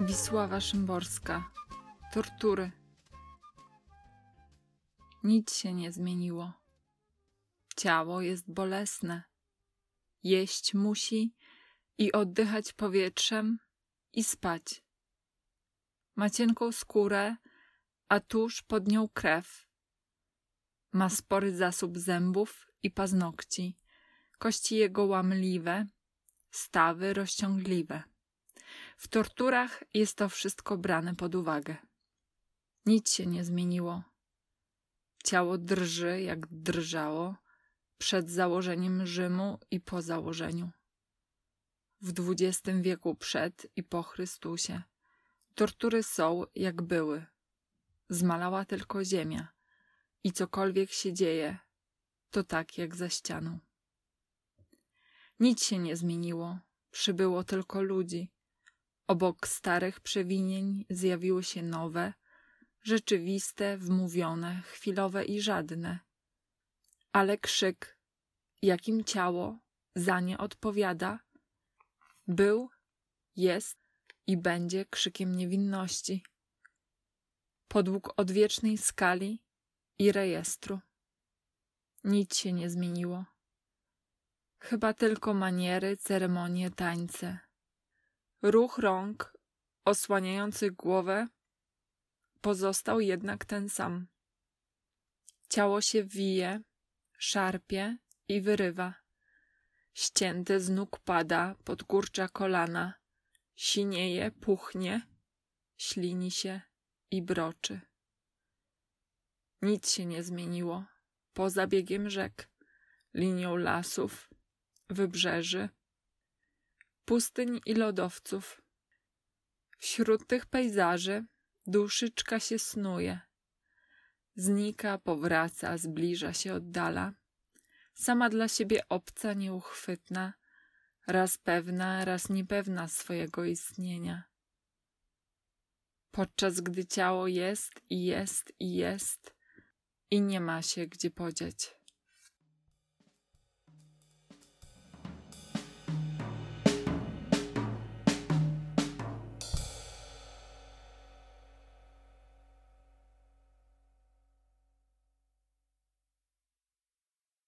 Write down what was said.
Wisława Szymborska. Tortury. Nic się nie zmieniło. Ciało jest bolesne. Jeść musi i oddychać powietrzem i spać. Ma cienką skórę, a tuż pod nią krew. Ma spory zasób zębów i paznokci, kości jego łamliwe, stawy rozciągliwe. W torturach jest to wszystko brane pod uwagę. Nic się nie zmieniło. Ciało drży, jak drżało przed założeniem Rzymu i po założeniu. W XX wieku przed i po Chrystusie. Tortury są, jak były. Zmalała tylko ziemia i cokolwiek się dzieje, to tak jak za ścianą. Nic się nie zmieniło, przybyło tylko ludzi. Obok starych przewinień zjawiły się nowe, rzeczywiste, wmówione, chwilowe i żadne. Ale krzyk, jakim ciało za nie odpowiada, był, jest i będzie krzykiem niewinności. Podług odwiecznej skali i rejestru. Nic się nie zmieniło. Chyba tylko maniery, ceremonie, tańce. Ruch rąk osłaniających głowę pozostał jednak ten sam. Ciało się wije, szarpie i wyrywa. Ścięte z nóg pada, podkurcza kolana, sinieje, puchnie, ślini się i broczy. Nic się nie zmieniło poza biegiem rzek, linią lasów, wybrzeży, pustyń i lodowców. Wśród tych pejzaży duszyczka się snuje. Znika, powraca, zbliża się, oddala. Sama dla siebie obca, nieuchwytna, raz pewna, raz niepewna swojego istnienia. Podczas gdy ciało jest i jest i jest i nie ma się gdzie podziać.